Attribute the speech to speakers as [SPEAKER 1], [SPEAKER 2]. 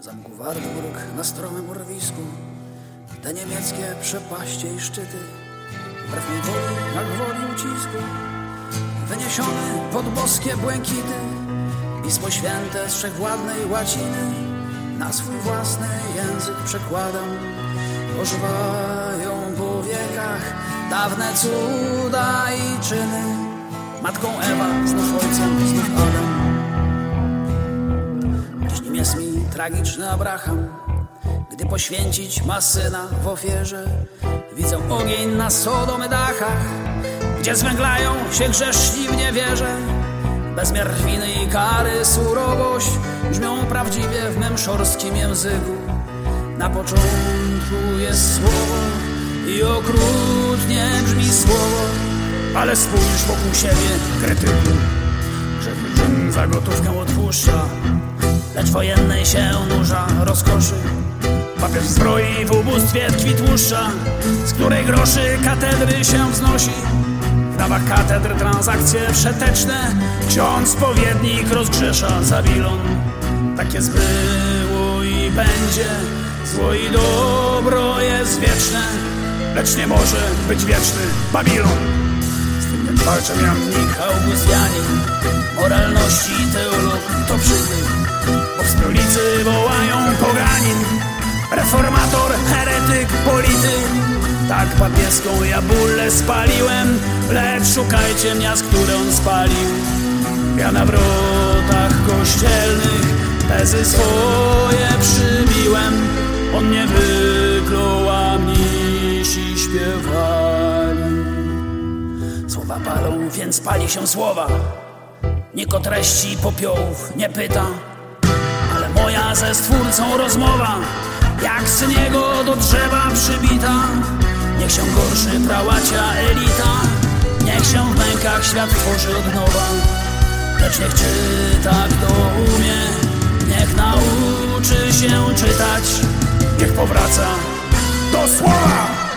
[SPEAKER 1] zamku Wartburg na stromym urwisku Te niemieckie przepaście i szczyty. Wbrew mej woli, jak woli ucisku Wyniesione pod boskie błękity. Pismo święte z wszechwładnej łaciny Na swój własny język przekładam. Ożywają po wiekach Dawne cuda i czyny. Matką Ewa, znów ojcem, znów tragiczny Abraham Gdy poświęcić ma syna w ofierze. Widzę ogień na Sodomy dachach Gdzie zwęglają się grzeszni w niewierze. Bezmiar winy i kary, surowość Brzmią prawdziwie w mym szorskim języku. Na początku jest słowo I okrutnie brzmi słowo Ale spójrz wokół siebie, kretynu Że za gotówkę odpuszcza Lecz wojennej się nurza rozkoszy. Papież zbroi w ubóstwie tkwi tłuszcza Z której groszy katedry się wznosi. W nawach katedr transakcje przeteczne Ksiądz spowiednik rozgrzesza Zabilon. Tak jest było i będzie Zło i dobro jest wieczne Lecz nie może być wieczny Babilon. Walczę Jannik Augustjanin Moralności teolog to przybył Reformator, heretyk, polityk. Tak papieską ja bólę spaliłem Lecz szukajcie miast, które on spalił. Ja na wrotach kościelnych Tezy swoje przybiłem. On nie wyklął, a mnisi śpiewali. Słowa palą, więc pali się słowa. Nikt o treści popiołów nie pyta Ale moja ze stwórcą rozmowa Jak z niego do drzewa przybita Niech się gorszy prałacia elita. Niech się w mękach świat tworzy od nowa. Lecz niech czyta kto umie Niech nauczy się czytać. Niech powraca do słowa